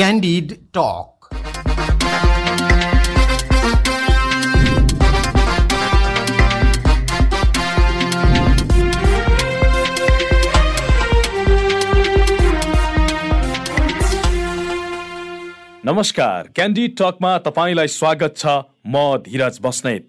Candid Talk. नमस्कार candid टकमा तपाईँलाई स्वागत छ म धीरज बस्नेत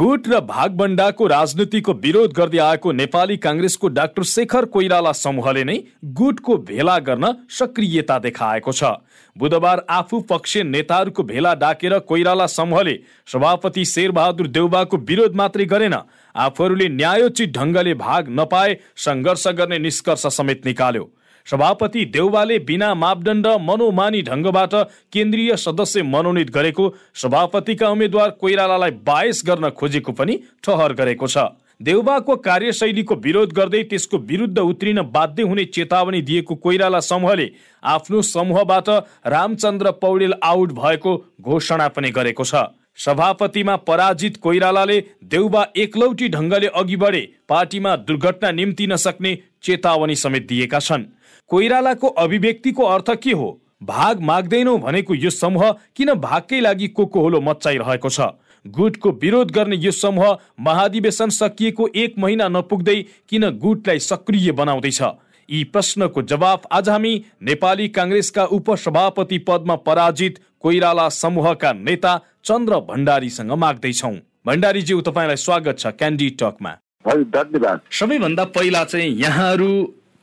गुट र भागबण्डाको राजनीतिको विरोध गर्दै आएको नेपाली काङ्ग्रेसको डाक्टर शेखर कोइराला समूहले नै गुटको भेला गर्न सक्रियता देखाएको छ। बुधबार आफू पक्षीय नेताहरूको भेला डाकेर कोइराला समूहले सभापति शेरबहादुर देउबाको विरोध मात्रै गरेन। आफूहरूले न्यायोचित ढङ्गले भाग नपाए सङ्घर्ष गर्ने निष्कर्ष समेत निकाल्यो। सभापति देउबाले बिना मापदण्ड मनोमानी ढङ्गबाट केन्द्रीय सदस्य मनोनित गरेको सभापतिका उम्मेद्वार कोइरालालाई बायस गर्न खोजेको पनि ठहर गरेको छ। देउबाको कार्यशैलीको विरोध गर्दै त्यसको विरुद्ध उत्रिन बाध्य हुने चेतावनी दिएको कोइराला समूहले आफ्नो समूहबाट रामचन्द्र पौडेल आउट भएको घोषणा पनि गरेको छ। सभापतिमा पराजित कोइरालाले देउबा एकलौटी ढङ्गले अघि बढे पार्टीमा दुर्घटना निम्ति नसक्ने चेतावनी समेत दिएका छन्। कोइरालाको अभिव्यक्तिको अर्थ के हो? भाग माग्दैनौ भनेको यो समूह किन भागकै लागि कोकोहोलो मचाइरहेको छ? गुटको विरोध गर्ने यो समूह महाधिवेशन सकिएको एक महिना नपुग्दै किन गुटलाई सक्रिय बनाउँदैछ? यी प्रश्नको जवाफ आज हामी नेपाली काङ्ग्रेसका उपसभापति पदमा पराजित कोइराला समूहका नेता चन्द्र भण्डारीसँग माग्दैछौ। भण्डारीज्यू तपाईँलाई स्वागत छ क्यान्डी टकमा। धन्यवाद। सबैभन्दा पहिला चाहिँ यहाँहरू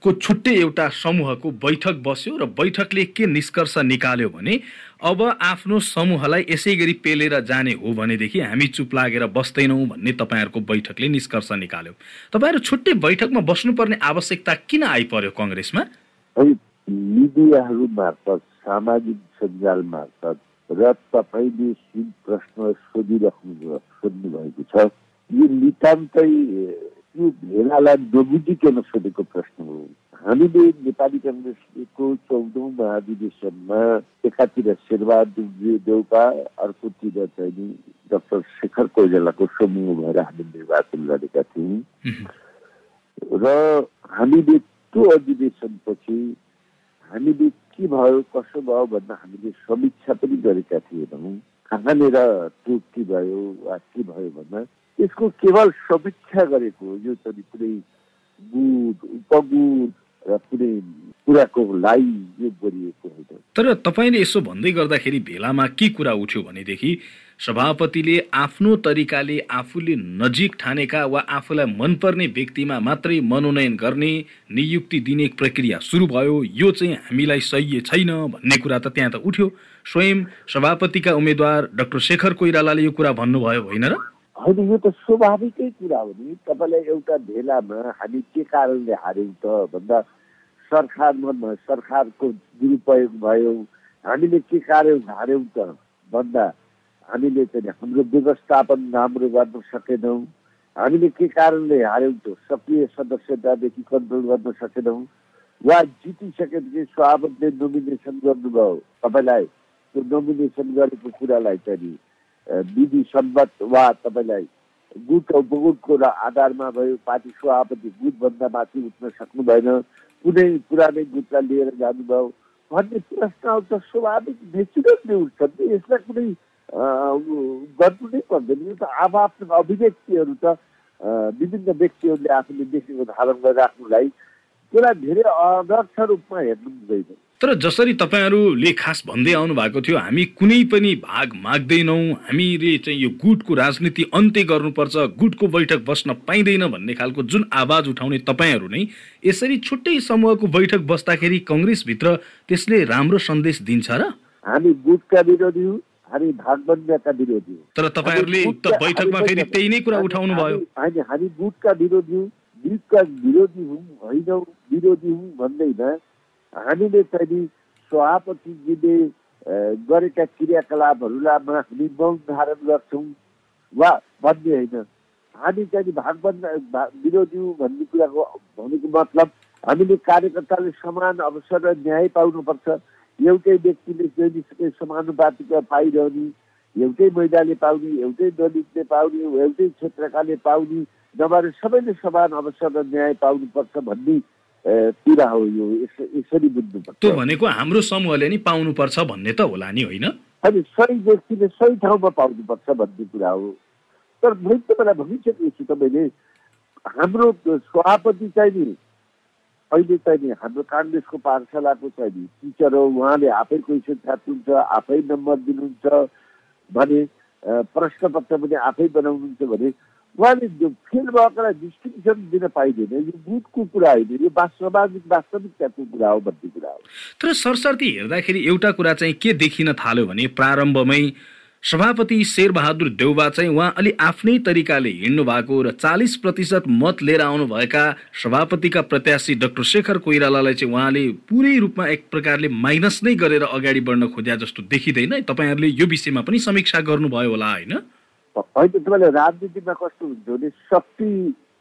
को छुट्टै एउटा समूहको बैठक बस्यो र बैठकले के निष्कर्ष निकाल्यो भने अब आफ्नो समूहलाई यसै गरी पेलेर जाने हो भनेदेखि हामी चुप लागेर बस्दैनौँ भन्ने तपाईँहरूको बैठकले निष्कर्ष निकाल्यो। तपाईँहरू छुट्टै बैठकमा बस्नुपर्ने आवश्यकता किन आइपर्यो कङ्ग्रेसमा? मिडियाहरू मार्फत सामाजिक सञ्जाल मार्फत र तपाईँले जुन प्रश्न सोधिराख्नु सोध्नु भएको छ। यो नितान्तै यो भेलालाई नबुझिकन सोधेको प्रश्न हो। हामीले नेपाली कङ्ग्रेसको चौधौँ महाधिवेशनमा एकातिर शेरबहादुर देउपा अर्कोतिर चाहिँ डाक्टर शेखर कोइरालाको समूह भएर हामी निर्वाचन गरेका थियौँ। र हामीले त्यो अधिवेशनपछि हामीले के भयो कसो भयो भन्दा हामीले समीक्षा पनि गरेका थिएनौँ। कहाँनिर त्रुटि भयो वा के भयो भन्दा यसको केवल समीक्षा गरेको यो चाहिँ कुनै गुड उपगुड र कुनै कुराको लागि यो गरिएको होइन। तर तपाईँले यसो भन्दै गर्दाखेरि भेलामा के कुरा उठ्यो भनेदेखि सभापतिले आफ्नो तरिकाले आफूले नजिक ठानेका वा आफूलाई मनपर्ने व्यक्तिमा मात्रै मनोनयन गर्ने नियुक्ति दिने प्रक्रिया सुरु भयो यो चाहिँ हामीलाई सही छैन भन्ने कुरा त त्यहाँ त उठ्यो। स्वयं सभापतिका उम्मेद्वार डाक्टर शेखर कोइरालाले यो कुरा भन्नुभयो होइन र? होइन यो त स्वाभाविकै कुरा हो नि। तपाईँलाई एउटा भेलामा हामी के कारणले हार्यौँ त? भन्दा सरकारमा सरकारको दुरुपयोग भयो। हामीले के कारण हार्यौँ त? भन्दा हामीले चाहिँ हाम्रो व्यवस्थापन राम्रो गर्न सकेनौँ। हामीले के कारणले हार्यौँ त? सक्रिय सदस्यतादेखि कन्ट्रोल गर्न सकेनौँ। वा जितिसकेपछि सभापतिले नोमिनेसन गर्नुभयो। तपाईँलाई त्यो नोमिनेसन गरेको कुरालाई चाहिँ विधि सम्मत वा तपाईँलाई गुट उपगुटको आधारमा भयो पार्टी सभापति गुटभन्दा माथि उठ्न सक्नु भएन कुनै पुरानै गुटलाई लिएर जानुभयो भन्ने प्रश्न त स्वाभाविक नेचुरलले उठ्छ नि। यसलाई कुनै गर्नु नै पर्दैन। यो त आफ्नो अभिव्यक्तिहरू त विभिन्न व्यक्तिहरूले आफूले देखेको धारण गरिराख्नुलाई त्यसलाई धेरै अदर्श रूपमा हेर्नु हुँदैन। तर जसरी तपाईँहरूले खास भन्दै आउनु भएको थियो हामी कुनै पनि भाग माग्दैनौँ। हामीले चाहिँ यो गुटको राजनीति अन्त्य गर्नुपर्छ गुटको बैठक बस्न पाइँदैन भन्ने खालको जुन आवाज उठाउने तपाईँहरू नै यसरी छुट्टै समूहको बैठक बस्दाखेरि कङ्ग्रेसभित्र त्यसले राम्रो सन्देश दिन्छ र? हामी गुटका विरोधी हौँ हामी भागबन्दाका विरोधी हौँ। तर तपाईँहरूले उक्त बैठकमा फेरि त्यही नै कुरा उठाउनु भयो हामी गुटका विरोधी हौँ गुटका विरोधी हौँ होइनौँ विरोधी हौँ भन्दैन हामीले चाहिँ सभापतिजीले गरेका क्रियाकलापहरूलाई हामी मौन धारण गर्छौँ वा भन्ने होइन। हामी चाहिँ भागबन्द विरोधी भन्ने कुराको भनेको मतलब हामीले कार्यकर्ताले समान अवसर र न्याय पाउनुपर्छ। एउटै व्यक्तिले जहिलेसुकै समानुपातिक पाइरहने एउटै महिलाले पाउने एउटै दलितले पाउने एउटै क्षेत्रकाले पाउने नभएर सबैले समान अवसर र न्याय पाउनुपर्छ भन्ने कुरा हो यो यसरी बुझ्नुपर्छ त्यो भनेको हाम्रो समूहले नि पाउनुपर्छ भन्ने त होला नि होइन? अनि सही व्यक्तिले सही ठाउँमा पाउनुपर्छ भन्ने कुरा हो। तर मैले तपाईँलाई भनिसकेको छु तपाईँले हाम्रो सभापति चाहिँ नि अहिले चाहिँ नि हाम्रो काङ्ग्रेसको पाठशालाको चाहिँ नि टिचर हो उहाँले आफै क्वेसन छाप्नुहुन्छ आफै नम्बर दिनुहुन्छ भने प्रश्नपत्र पनि आफै बनाउनुहुन्छ भने उहाँले फेल भएकोलाई डिस्टिङसन दिन पाइँदैन यो बुथको कुरा होइन यो सामाजिक वास्तविकताको कुरा हो भन्ने कुरा हो तर सरसर्ती हेर्दाखेरि एउटा कुरा चाहिँ के देखिन थाल्यो भने प्रारम्भमै सभापति शेरबहादुर देउबा चाहिँ उहाँ अलि आफ्नै तरिकाले हिँड्नु भएको र चालिस प्रतिशत मत लिएर आउनुभएका सभापतिका प्रत्याशी डाक्टर शेखर कोइरालालाई चाहिँ उहाँले पुरै रूपमा एक प्रकारले माइनस नै गरेर अगाडि बढ्न खोज्या जस्तो देखिँदैन। तपाईँहरूले यो विषयमा पनि समीक्षा गर्नुभयो होला होइन? होइन तपाईँले राजनीतिमा कस्तो हुन्छ भने शक्ति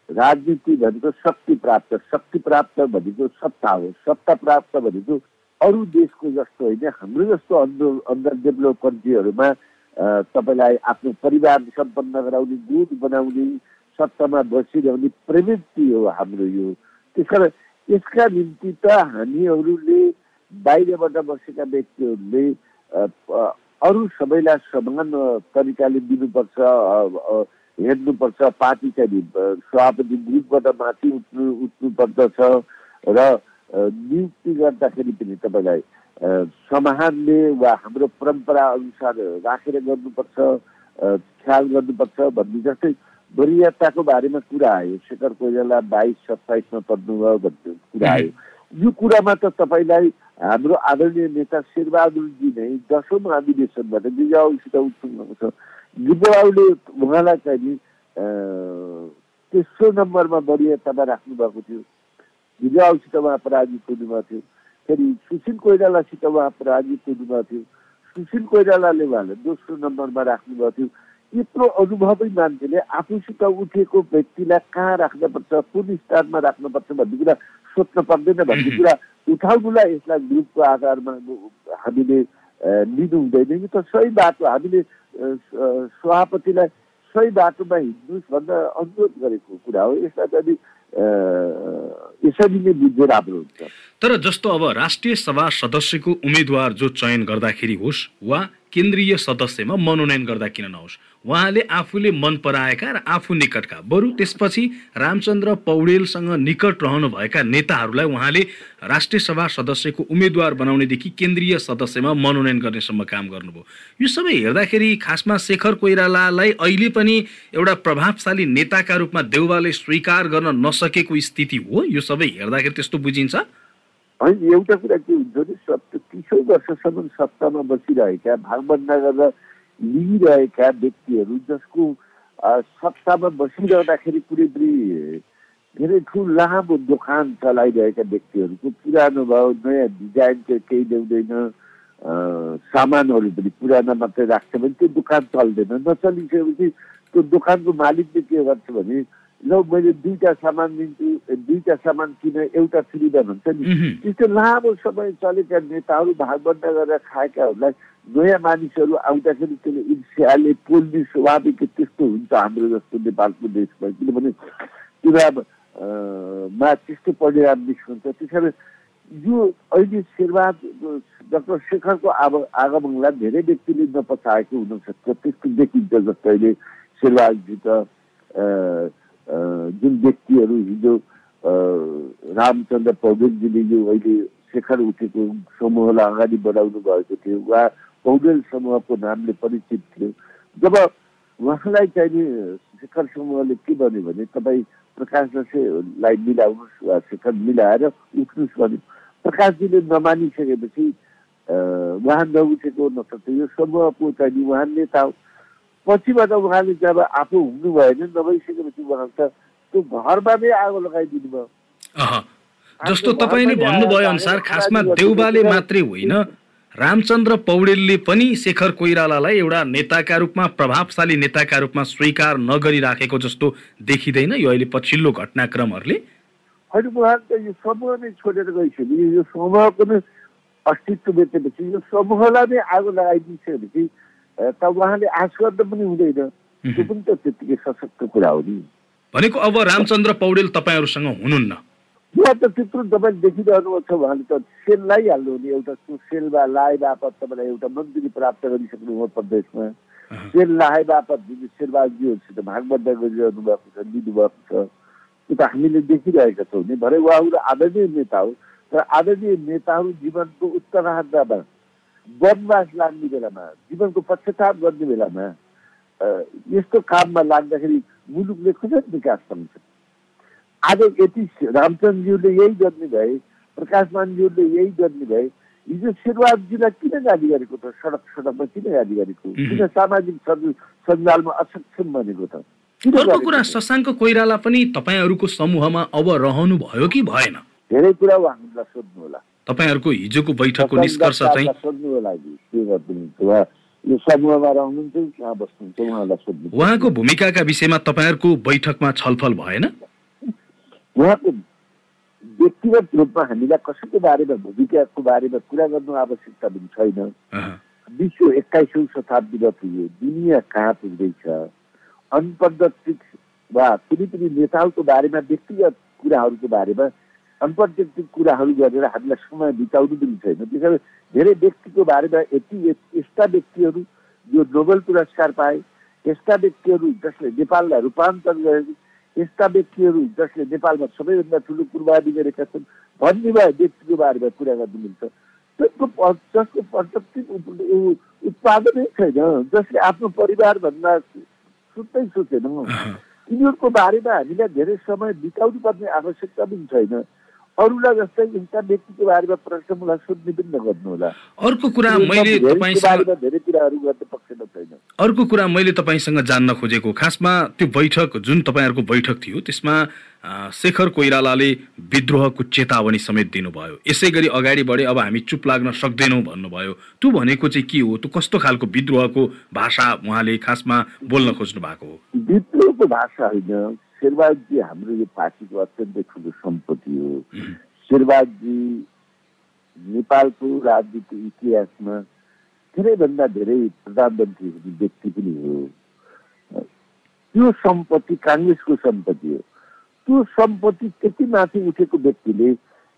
राजनीति भनेको शक्ति प्राप्त शक्ति प्राप्त भनेको सत्ता हो। सत्ता प्राप्त भनेको अरू देशको जस्तो होइन हाम्रो जस्तो अन्डर अन्डर डेभलप कन्ट्रीहरूमा तपाईँलाई आफ्नो परिवार सम्पन्न गराउने गुण बनाउने सत्तामा बसिरहने प्रवृत्ति हो हाम्रो यो। त्यस कारण यसका निम्ति त हामीहरूले बाहिरबाट बसेका व्यक्तिहरूले अरू सबैलाई समान तरिकाले दिनुपर्छ हेर्नुपर्छ पार्टी चाहिँ सभापति ग्रुपबाट माथि उठ्नु उठ्नु पर्दछ र नियुक्ति गर्दाखेरि पनि तपाईँलाई समानले वा हाम्रो परम्परा अनुसार राखेर गर्नुपर्छ ख्याल गर्नुपर्छ भन्ने जस्तै वरियताको बारेमा कुरा आयो। शेखर कोइराला बाइस सत्ताइसमा पढ्नुभयो भन्ने कुरा आयो। यो कुरामा त तपाईँलाई हाम्रो आदरणीय नेता शेरबहादुरजी नै दसौँ अधिवेशनबाट गिजाउसित उठ्नु छ। गिजाउले उहाँलाई चाहिँ नि तेस्रो नम्बरमा वरियतामा राख्नुभएको थियो। गिजाउसित उहाँ पराजित हुनुभएको थियो। फेरि सुशील कोइरालासित उहाँ पराजित हुनुभएको थियो। सुशील कोइरालाले उहाँलाई दोस्रो नम्बरमा राख्नुभएको थियो। यत्रो अनुभवी मान्छेले आफूसित उठेको व्यक्तिलाई कहाँ राख्नुपर्छ कुन स्थानमा राख्नुपर्छ भन्ने कुरा सोध्न पर्दैन भन्ने कुरा उठाउनुलाई यसलाई ग्रुपको आधारमा हामीले लिनु हुँदैन यो त सही बाटो हामीले सभापतिलाई सही बाटोमा हिँड्नुहोस् भनेर अनुरोध गरेको कुरा हो। यसलाई त यसरी नै बुझ्दै राम्रो हुन्छ। तर जस्तो अब राष्ट्रिय सभा सदस्यको उम्मेद्वार जो चयन गर्दाखेरि होस् वा केन्द्रीय सदस्यमा मनोनयन गर्दा किन नहोस्? उहाँले आफूले मन पराएका र आफू निकटका बरु त्यसपछि रामचन्द्र पौडेलसँग निकट रहनुभएका नेताहरूलाई उहाँले राष्ट्रिय सभा सदस्यको उम्मेद्वार बनाउनेदेखि केन्द्रीय सदस्यमा मनोनयन गर्नेसम्म काम गर्नुभयो। यो सबै हेर्दाखेरि खासमा शेखर कोइरालालाई अहिले पनि एउटा प्रभावशाली नेताका रूपमा देउबाले स्वीकार गर्न नसकेको स्थिति हो। यो सबै हेर्दाखेरि त्यस्तो बुझिन्छ। होइन एउटा कुरा के हुन्छ भने सत्य तिसौँ वर्षसम्म सत्तामा बसिरहेका भागभन्दा गरेर लिइरहेका व्यक्तिहरू जसको सत्तामा बसिरहँदाखेरि कुनै पनि धेरै ठुलो लामो दोकान चलाइरहेका व्यक्तिहरूको पुरानो भयो नयाँ डिजाइन चाहिँ केही ल्याउँदैन सामानहरू पनि पुरानो मात्रै राख्छ भने त्यो दोकान चल्दैन नचलिसकेपछि त्यो दोकानको मालिकले के गर्छ भने ल मैले दुईवटा सामान दिन्छु दुईवटा सामान किन एउटा फ्रीमा भन्छ नि। त्यस्तो लामो समय चलेका नेताहरू भागबन्द गरेर खाएकाहरूलाई नयाँ मानिसहरू आउँदाखेरि त्यसले ईर्ष्याले पोल्ने स्वाभाविक त्यस्तो हुन्छ हाम्रो जस्तो नेपालको देशमा। किनभने चुनावमा त्यस्तो परिणाम निस्कन्छ। त्यस कारण यो अहिले शेरबहादुर डाक्टर शेखरको आव आगमनलाई धेरै व्यक्तिले नपचाएको हुनसक्छ त्यस्तो देखिन्छ जस्तो अहिले शेरबहादुरसित जुन व्यक्तिहरू हिजो रामचन्द्र पौडेलजीले यो अहिले शेखर उठेको समूहलाई अगाडि बढाउनु भएको थियो वा पौडेल समूहको नामले परिचित थियो। जब उहाँलाई चाहिँ शेखर समूहले के भन्यो भने तपाईँ प्रकाश दसैँलाई मिलाउनुहोस् वा शेखर मिलाएर उठ्नुहोस् भन्यो। प्रकाशजीले नमानिसकेपछि उहाँ नउठेको नसक्छ यो समूहको चाहिँ उहाँ नेता पछिबाट उहाँले जब आफू हुनु भएन नभइसकेपछि उहाँ त त्यो घरमा नै आगो लगाइदिनु भयो। जस्तो तपाईँले भन्नुभयो अनुसार खासमा देउबाले मात्रै होइन। रामचन्द्र पौडेलले पनि शेखर कोइरालालाई एउटा नेताका रूपमा प्रभावशाली नेताका रूपमा स्वीकार नगरिराखेको जस्तो देखिँदैन यो अहिले पछिल्लो घटनाक्रमहरूले। होइन त यो समूह नै छोडेर गइसक्यो। यो समूहको नै अस्तित्व बेचेपछि यो समूहलाई नै आगो लगाइदिइसकेपछि त उहाँले आश गर्दा पनि हुँदैन। त्यो पनि त त्यत्तिकै सशक्त कुरा हो नि। भनेको अब रामचन्द्र पौडेल तपाईँहरूसँग हुनुहुन्न। यहाँ त त्यत्रो तपाईँले देखिरहनु छ भने त सेल लगाइहाल्नु नि एउटा सेलमा लाए बापत तपाईँलाई एउटा मन्त्री प्राप्त गरिसक्नु हो प्रदेशमा सेल लाए बापत जुन शेरबहादुरजीहरूसित भागबद्ध गरिरहनु भएको छ दिनुभएको छ त्यो त हामीले देखिरहेका छौँ नि। भरे उहाँहरू आदरणीय नेता हो तर आदरणीय नेताहरू जीवनको उत्तरार्धमा वनवास लाग्ने बेलामा जीवनको पश्चाताप गर्ने बेलामा यस्तो काममा लाग्दाखेरि मुलुकले कसरी विकास पाउँछ? आज यति रामचन्द्रज्यूले यही गर्ने भए प्रकाशमानज्यूले यही गर्ने भए हिजो शेरबहादुरजीलाई किन गाली गरेको त? सडक सडकमा किन गाली गरेको? किन सामाजिक सञ्जालमा असक्षम बनेको त? अर्को कुरा शशाङ्क कोइराला पनि तपाईँहरूको समूहमा अब रहनु भयो कि भएन? धेरै कुरा उहाँहरूलाई सोध्नु होला तपाईँहरूको हिजोको बैठकको निष्कर्ष चाहिँ उहाँको भूमिकाका विषयमा तपाईँहरूको बैठकमा छलफल भएन? उहाँको व्यक्तिगत रूपमा हामीलाई कसैको बारेमा भूमिकाको बारेमा कुरा गर्नु आवश्यकता पनि छैन। विश्व एक्काइसौँ शताब्दीमा पुग्यो दुनियाँ कहाँ पुग्दैछ? अनपद्धतिक वा कुनै पनि नेताहरूको बारेमा व्यक्तिगत कुराहरूको बारेमा अनपद्धतिक कुराहरू गरेर हामीलाई समय बिताउनु पनि छैन त्यसैले धेरै व्यक्तिको बारेमा यति यस्ता व्यक्तिहरू जो नोबेल पुरस्कार पाए यस्ता व्यक्तिहरू जसले नेपाललाई रूपान्तरण गरेको यस्ता व्यक्तिहरू जसले नेपालमा सबैभन्दा ठुलो कुर्बानी गरेका छन् भन्ने भए व्यक्तिको बारेमा कुरा गर्नु मिल्छ त्यसको जसको पर्याप्त उत्पादनै छैन जसले आफ्नो परिवारभन्दा सुत्तै सोचेन तिनीहरूको बारेमा हामीलाई धेरै समय बिताउनु पर्ने आवश्यकता पनि छैन अरूलाई जस्तै यस्ता व्यक्तिको बारेमा प्रश्नलाई सोध्ने पनि नगर्नु होला। अर्को कुरा मैले तपाईँसँग धेरै कुराहरू गर्ने पक्षमा छैन अर्को कुरा मैले तपाईँसँग जान्न खोजेको खासमा त्यो बैठक जुन तपाईँहरूको बैठक थियो त्यसमा शेखर कोइरालाले विद्रोहको चेतावनी समेत दिनुभयो। यसै गरी अगाडि बढे अब हामी चुप लाग्न सक्दैनौँ भन्नुभयो। त्यो भनेको चाहिँ के हो? त्यो कस्तो खालको विद्रोहको भाषा उहाँले खासमा बोल्न खोज्नु भएको हो? विद्रोहको भाषा होइन शेरबाजी हाम्रो यो पार्टीको अत्यन्तै ठुलो सम्पत्ति हो। शेरबाजी नेपालको राजनीतिक इतिहासमा धेरैभन्दा धेरै प्रधानमन्त्री हुने व्यक्ति पनि हो। त्यो सम्पत्ति काङ्ग्रेसको सम्पत्ति हो। त्यो सम्पत्ति त्यति माथि उठेको व्यक्तिले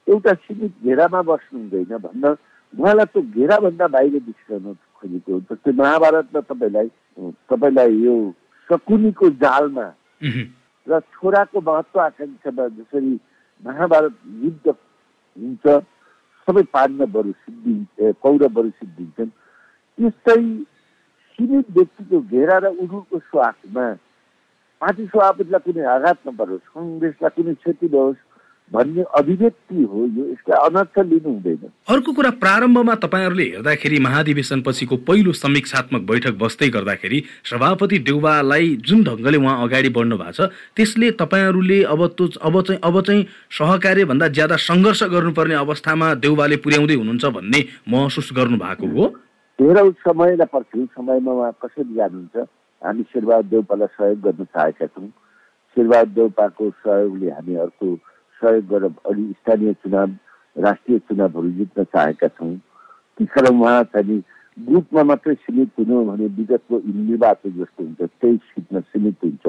एउटा सीमित घेरामा बस्नु हुँदैन भन्न उहाँलाई त्यो घेराभन्दा बाहिर निस्कन खोजेको जस्तै महाभारतमा तपाईँलाई तपाईँलाई यो सकुनीको जालमा र छोराको महत्वाकांक्षामा जसरी महाभारत युद्ध हुन्छ सबै पाण्डवहरू सिद्धिन्छ कौरवहरू सिद्धिन्छन् त्यस्तै सीमित व्यक्तिको घेरा र उनीहरूको स्वास्थमा पार्टी सभापतिलाई कुनै आघात नपरोस् कङ्ग्रेसलाई कुनै क्षति नहोस् भन्ने अभिव्यक्ति हो यो यसलाई अनर्थ लिनु हुँदैन। अर्को कुरा प्रारम्भमा तपाईँहरूले हेर्दाखेरि महाधिवेशन पछिको पहिलो समीक्षात्मक बैठक बस्दै गर्दाखेरि सभापति देउबालाई जुन ढङ्गले उहाँ अगाडि बढ्नु भएको छ त्यसले तपाईँहरूले अब त्यो अब चाहिँ अब चाहिँ सहकार्यभन्दा ज्यादा सङ्घर्ष गर्नुपर्ने अवस्थामा देउबाले पुर्याउँदै हुनुहुन्छ भन्ने महसुस गर्नु भएको हो तेह्रौँ समयलाई पर्थ्यो समयमा उहाँ कसरी जानुहुन्छ? हामी शेरबहादुर देउपालाई सहयोग गर्न चाहेका छौँ। शेरबहादुर देउपाको सहयोगले हामी अर्को सहयोग गरेर अलि स्थानीय चुनाव राष्ट्रिय चुनावहरू जित्न चाहेका छौँ। त्यसकारण उहाँ चाहिँ ग्रुपमा मात्रै सीमित हुनु भने विगतको निर्वाचन जस्तो हुन्छ त्यही सिटमा सीमित हुन्छ।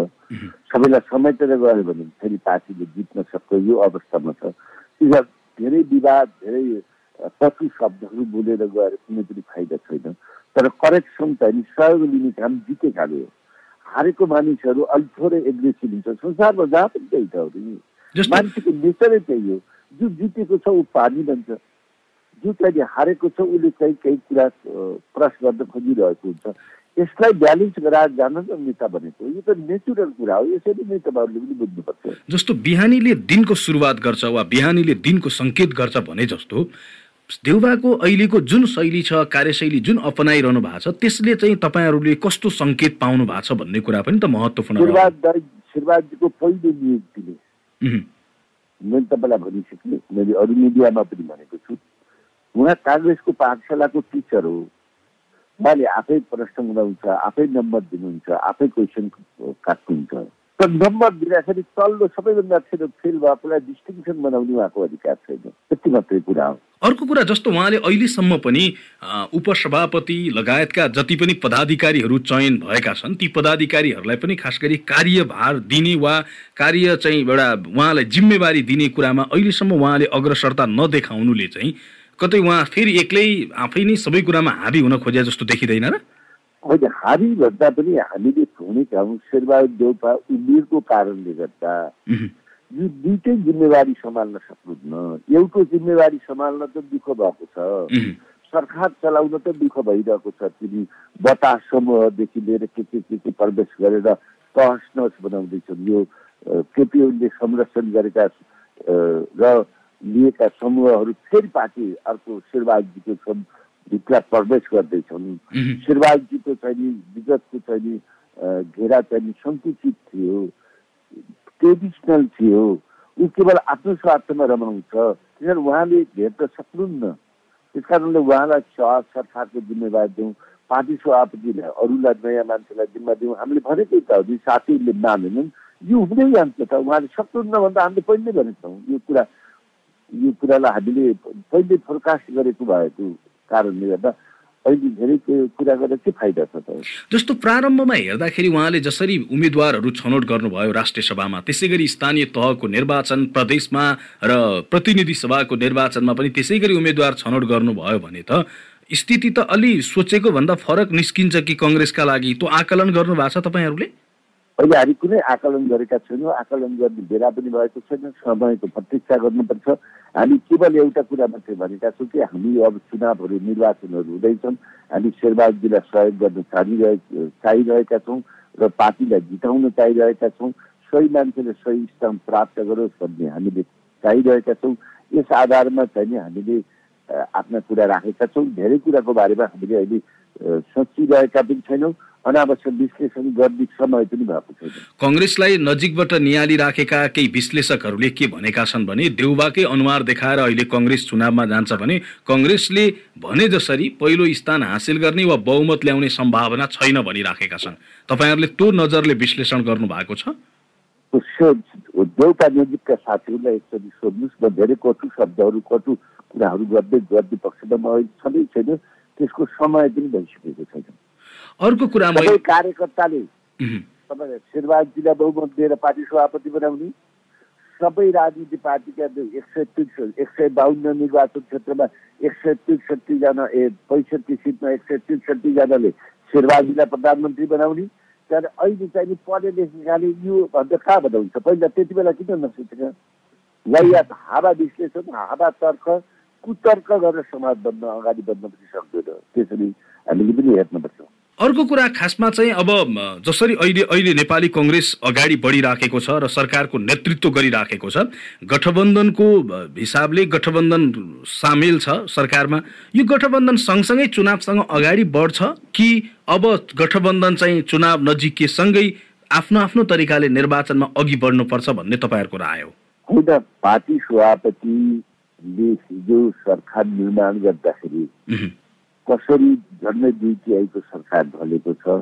सबैलाई समेटेर गयो भने फेरि पार्टीले जित्न सक्छ यो अवस्थामा छ। त्यसमा धेरै विवाद धेरै कटु शब्दहरू बोलेर गएर कुनै पनि फाइदा छैन। तर करेक्सन चाहिँ सहयोग लिने काम जितेकाले हो। हारेको मानिसहरू अलिक थोरै एग्रेसिभ हुन्छ। संसारमा जहाँ पनि त्यही छ नि मान्छेको नेचरै त्यही हो जो जितेको छ ऊ पानी बन्छ जो चाहिँ हारेको छ उसले चाहिँ केही कुरा प्रस गर्न खोजिरहेको हुन्छ। यसलाई ब्यालेन्स गराएर जान त नेता बनेको यो त नेचुरल कुरा हो। यसरी नै तपाईँहरूले पनि बुझ्नुपर्छ। जस्तो बिहानीले दिनको सुरुवात गर्छ वा बिहानीले दिनको सङ्केत गर्छ भने जस्तो देउबाको अहिलेको जुन शैली छ कार्यशैली जुन अपनाइरहनु भएको छ त्यसले चाहिँ तपाईँहरूले कस्तो सङ्केत पाउनु भएको छ भन्ने कुरा पनि त महत्त्वपूर्ण पहिलो नियुक्तिले। मैले तपाईँलाई भनिसकेँ मैले अरू मिडियामा पनि भनेको छु उहाँ काङ्ग्रेसको पाठशालाको टिचर हो उहाँले आफै प्रश्न बनाउँछ आफै नम्बर दिनुहुन्छ आफै क्वेसन काट्नुहुन्छ नम्बर दिँदाखेरि तल्लो सबैभन्दा फेरि फेल भएकोलाई डिस्टिङसन बनाउने उहाँको अधिकार छैन। त्यति मात्रै कुरा हो। अर्को कुरा जस्तो उहाँले अहिलेसम्म पनि उपसभापति लगायतका जति पनि पदाधिकारीहरू चयन भएका छन् ती पदाधिकारीहरूलाई पनि खास गरी कार्यभार दिने वा कार्य चाहिँ एउटा उहाँलाई जिम्मेवारी दिने कुरामा अहिलेसम्म उहाँले अग्रसरता नदेखाउनुले चाहिँ कतै उहाँ फेरि एक्लै आफै नै सबै कुरामा हाबी हुन खोजे जस्तो देखिँदैन र? होइन हाबी भन्दा पनि हामीले हौँ शेरबहादुर देउपा उमेरको कारणले गर्दा यो दुइटै जिम्मेवारी सम्हाल्न सक्नुहुन्न। एउटो जिम्मेवारी सम्हाल्न त दुःख भएको छ। सरकार चलाउन त दुःख भइरहेको छ। तिनी बतास समूहदेखि लिएर के के के के प्रवेश गरेर तहस नहस बनाउँदैछन्। यो केपिओले संरक्षण गरेका र लिएका समूहहरू फेरि पार्टी अर्को शेरबहादुरजीको भित्र प्रवेश गर्दैछन्। शेरबहादुरजीको चाहिँ विगतको चाहिँ घेरा चाहिँ सङ्कुचित थियो ट्रेडिसनल थियो। ऊ केवल आफ्नो स्वार्थमा रमाउँछ त्यसरी उहाँले भेट्न सक्नुहुन्न। त्यस कारणले उहाँलाई सरकारको जिम्मेवार दिउँ पार्टी सभापतिलाई अरूलाई नयाँ मान्छेलाई जिम्मा दिउँ। हामीले भनेकै त हजुर साथीहरूले मानेनन्। यो हुँदै जान्छ त। उहाँले सक्नुहुन्न भन्दा हामीले पहिले भनेका छौँ यो कुरा यो कुरालाई हामीले पहिले फोरकास्ट गरेको भएको कारणले गर्दा अहिले धेरै कुरा गरेर के फाइदा छ जस्तो प्रारम्भमा हेर्दाखेरि उहाँले जसरी उम्मेद्वारहरू छनौट गर्नुभयो राष्ट्रिय सभामा त्यसै गरी स्थानीय तहको निर्वाचन प्रदेशमा र प्रतिनिधि सभाको निर्वाचनमा पनि त्यसै गरी उम्मेद्वार छनौट गर्नुभयो भने त स्थिति त अलि सोचेको भन्दा फरक निस्किन्छ कि कङ्ग्रेसका लागि? त्यो आकलन गर्नुभएको छ तपाईँहरूले? अहिले हामी कुनै आकलन गरेका छैनौँ आकलन गर्ने बेला पनि भएको छैन समयको प्रतीक्षा गर्नुपर्छ। हामी केवल एउटा कुरा मात्रै भनेका छौँ कि हामी अब चुनावहरू निर्वाचनहरू हुँदैछन्। हामी शेरबहादुरजीलाई सहयोग गर्न चाहिरहे चाहिरहेका छौँ र पार्टीलाई जिताउन चाहिरहेका छौँ। सही मान्छेले सही स्थान प्राप्त गरोस् भन्ने हामीले चाहिरहेका छौँ। यस आधारमा चाहिँ हामीले आफ्ना कुरा राखेका छौँ। धेरै कुराको बारेमा हामीले अहिले सोचिरहेका पनि छैनौँ। अनावश्यक विश्लेषण गर्ने समय पनि भएको छैन। कङ्ग्रेसलाई नजिकबाट निहालिराखेका केही विश्लेषकहरूले के भनेका छन् भने देउबाकै अनुहार देखाएर अहिले कङ्ग्रेस चुनावमा जान्छ भने कङ्ग्रेसले भने जसरी पहिलो स्थान हासिल गर्ने वा बहुमत ल्याउने सम्भावना छैन भनिराखेका छन्। तपाईँहरूले त्यो नजरले विश्लेषण गर्नु भएको छ देउता नजिकका साथीहरूलाई एकचोटि सोध्नुहोस्। म धेरै कटु शब्दहरू कटु कुराहरू गर्दै गर्ने पक्षमा म छँदै छैन। त्यसको समय पनि भइसकेको छैन। अर्को कुरा कार्यकर्ताले तपाईँ शेरबहादुरजीलाई बहुमत दिएर पार्टी सभापति बनाउने। सबै राजनीतिक पार्टीका एक सय त्रिसठी एक सय बाहन्न निर्वाचन क्षेत्रमा एक सय त्रिसठीजना ए पैँसठी सिटमा एक सय त्रिसठीजनाले शेरबहादुरजीलाई प्रधानमन्त्री बनाउने। तर अहिले चाहिँ पढे लेखेकाले यो भन्दा कहाँ बनाउँछ? पहिला त्यति बेला किन नसोचेका या हावा विश्लेषण हावा तर्क कुतर्क गरेर समाज बन्न अगाडि बढ्न पनि सक्दैन। त्यसरी हामीले पनि हेर्नुपर्छ। अर्को कुरा खासमा चाहिँ अब जसरी अहिले अहिले नेपाली कङ्ग्रेस अगाडि बढिराखेको छ र सरकारको नेतृत्व गरिराखेको छ गठबन्धनको हिसाबले गठबन्धन सामेल छ सरकारमा यो गठबन्धन सँगसँगै चुनावसँग अगाडि बढ्छ कि अब गठबन्धन चाहिँ चुनाव नजिकिएसँगै आफ्नो आफ्नो तरिकाले निर्वाचनमा अघि बढ्नुपर्छ भन्ने तपाईँहरूको राय हो? पार्टी सभापतिले हिजो सरकार निर्माण गर्दाखेरि कसरी झन्डै दुई तिहाईको सरकार ढलेको छ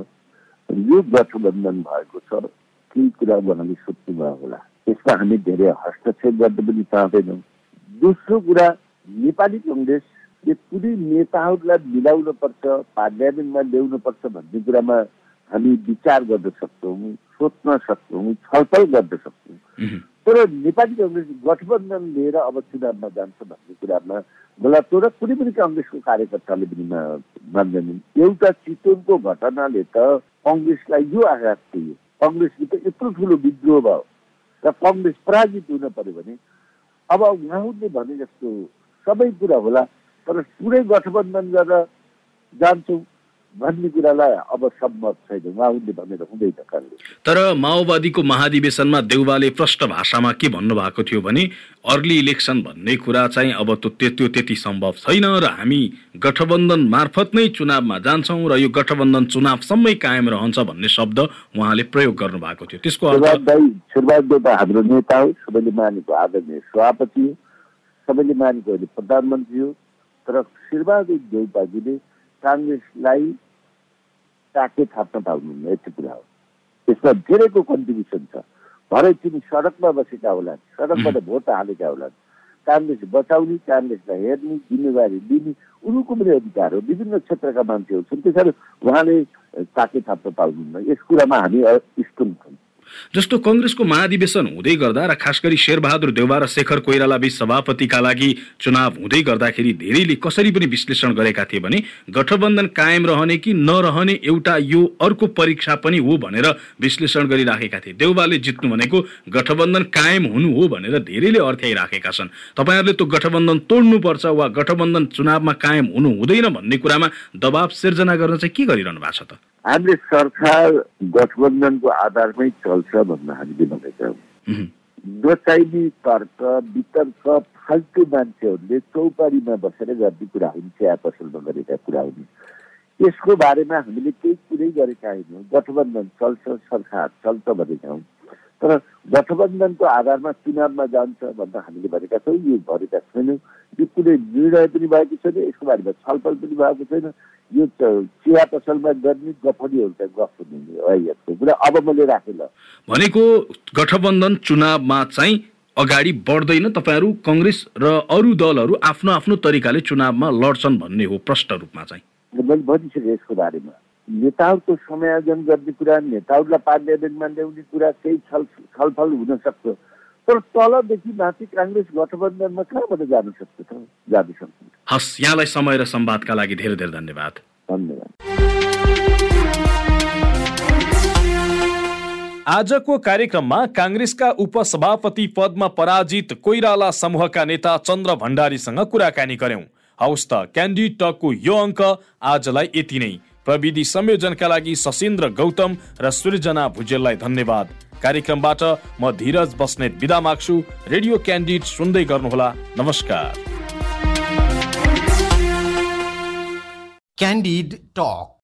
यो गठबन्धन भएको छ केही कुरा उहाँले सोध्नुभयो होला। यसमा हामी धेरै हस्तक्षेप गर्न पनि चाहँदैनौँ। दोस्रो कुरा नेपाली कङ्ग्रेसले कुनै नेताहरूलाई मिलाउन पर्छ पार्लियामेन्टमा ल्याउनु पर्छ भन्ने कुरामा हामी विचार गर्न सक्छौँ सोच्न सक्छौँ छलफल गर्न सक्छौँ। तर नेपाली कङ्ग्रेस गठबन्धन लिएर अब चुनावमा जान्छ भन्ने कुरामा मलाई तर कुनै पनि कङ्ग्रेसको कार्यकर्ताले पनि मान्दैनन् एउटा चितवनको घटनाले त कङ्ग्रेसलाई यो आघात थियो कङ्ग्रेसले त यत्रो ठुलो विद्रोह भयो। र कङ्ग्रेस पराजित हुन पर्यो भने अब उहाँहरूले भने जस्तो सबै कुरा होला तर पुरै गठबन्धन गरेर जान्छौँ। भन्ने कुरालाई अब सम्मत छैन। उहाँहरूले भनेर हुँदैन काङ्ग्रेस तर माओवादीको महाधिवेशनमा देउवाले प्रष्ट भाषामा के भन्नुभएको थियो भने अर्ली इलेक्सन भन्ने कुरा चाहिँ अब त्यो त्यति सम्भव छैन र हामी गठबन्धन मार्फत नै चुनावमा जान्छौँ र यो गठबन्धन चुनावसम्मै कायम रहन्छ भन्ने शब्द उहाँले प्रयोग गर्नुभएको थियो। त्यसको हाम्रो नेता हो सबैले मानेको आदरणीय सभापति हो सबैले मानेको अहिले प्रधानमन्त्री हो। तर शिरबहादुर देउपाजीले काङ्ग्रेसलाई टाके थाप्न पाउनुहुन्न यति कुरा हो। यसमा धेरैको कन्ट्रिब्युसन छ। भरे तिमी सडकमा बसेका होलान् सडकबाट भोट हालेका होलान् काङ्ग्रेस बचाउने काङ्ग्रेसलाई हेर्ने जिम्मेवारी लिने उनीहरूको पनि अधिकार हो। विभिन्न क्षेत्रका मान्छेहरू छन् त्यसरी उहाँले ताके थाप्न पाउनुहुन्न यस कुरामा हामी स्कुल छौँ। जस्तो कङ्ग्रेसको महाधिवेशन हुँदै गर्दा र खास गरी शेरबहादुर देउवा र शेखर कोइराला बीच सभापतिका लागि चुनाव हुँदै गर्दाखेरि धेरैले कसरी पनि विश्लेषण गरेका थिए भने गठबन्धन कायम रहने कि नरहने एउटा यो अर्को परीक्षा पनि हो भनेर विश्लेषण गरिराखेका थिए। देउवाले जित्नु भनेको गठबन्धन कायम हुनु हो भनेर धेरैले अर्थ्याइराखेका छन्। तपाईँहरूले त्यो गठबन्धन तोड्नुपर्छ वा गठबन्धन चुनावमा कायम हुनु हुँदैन भन्ने कुरामा दबाव सिर्जना गर्न चाहिँ के गरिरहनु भएको छ त? हामीले सरकार गठबन्धनको आधारमै चल्छ भन्न हामीले भनेका हौँ। नचाहिने तर्क वितर्क फाल्तु मान्छेहरूले चौपारीमा बसेर गर्ने कुरा हुन् चिया पसलमा गरेका कुरा हुन्। यसको बारेमा हामीले केही कुरै गरेका होइनौँ। गठबन्धन चल्छ सरकार चल्छ भनेका हौँ। तर गठबन्धनको आधारमा चुनावमा जान्छ भन्दा हामीले भनेका छौँ यो भनेका छैनौँ। यो कुनै निर्णय पनि भएको छैन यसको बारेमा छलफल पनि भएको छैन यो चिया पसलमा गर्ने गफडीहरूका गफ हुने कुरा अब मैले राखेँ ल भनेको गठबन्धन चुनावमा चाहिँ अगाडि बढ्दैन तपाईँहरू कङ्ग्रेस र अरू दलहरू आफ्नो आफ्नो तरिकाले चुनावमा लड्छन् भन्ने हो प्रष्ट रूपमा चाहिँ मैले भनिसकेँ यसको बारेमा नेताहरूको समायोजन गर्ने कुरा नेताहरूलाई पार्लियामेन्टमा ल्याउने कुरा केही छल छलफल हुन सक्छ तर तलदेखि माथि काङ्ग्रेस गठबन्धनमा कहाँबाट जान सक्छ त? जान सक्छ। हस् यहाँलाई समय र सम्वादका लागि धेरै धेरै धन्यवाद। धन्यवाद। आजको कार्यक्रममा काङ्ग्रेसका उपसभापति पदमा पराजित कोइराला समूहका नेता चन्द्र भण्डारीसँग कुराकानी गर्यौं हौस् त क्यान्डी टकको यो अङ्क आजलाई यति नै। प्रविधि संयोजनका लागि सशिन्द्र गौतम र सृजना भुजेललाई धन्यवाद। कार्यक्रमबाट म धीरज बस्नेत विदा माग्छु। रेडियो क्यान्डिड सुन्दै गर्नुहोला। नमस्कार। Candid Talk.